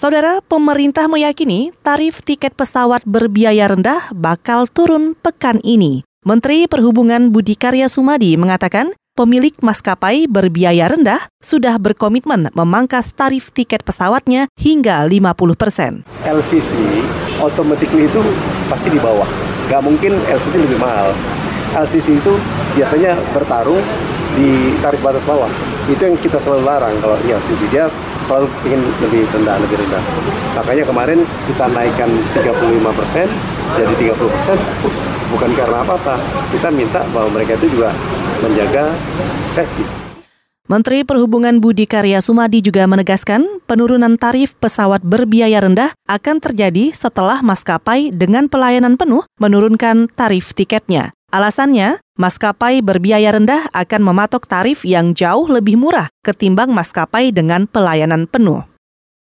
Saudara, pemerintah meyakini tarif tiket pesawat berbiaya rendah bakal turun pekan ini. Menteri Perhubungan Budi Karya Sumadi mengatakan pemilik maskapai berbiaya rendah sudah berkomitmen memangkas tarif tiket pesawatnya hingga 50 persen. LCC automatically itu pasti di bawah. Nggak mungkin LCC lebih mahal. LCC itu biasanya bertarung di tarif batas bawah. Itu yang kita selalu larang kalau di LCC. Dia selalu ingin lebih rendah, lebih rendah. Makanya kemarin kita naikkan 35 persen jadi 30 persen bukan karena apa-apa. Kita minta bahwa mereka itu juga menjaga safety. Menteri Perhubungan Budi Karya Sumadi juga menegaskan penurunan tarif pesawat berbiaya rendah akan terjadi setelah maskapai dengan pelayanan penuh menurunkan tarif tiketnya. Alasannya, maskapai berbiaya rendah akan mematok tarif yang jauh lebih murah ketimbang maskapai dengan pelayanan penuh.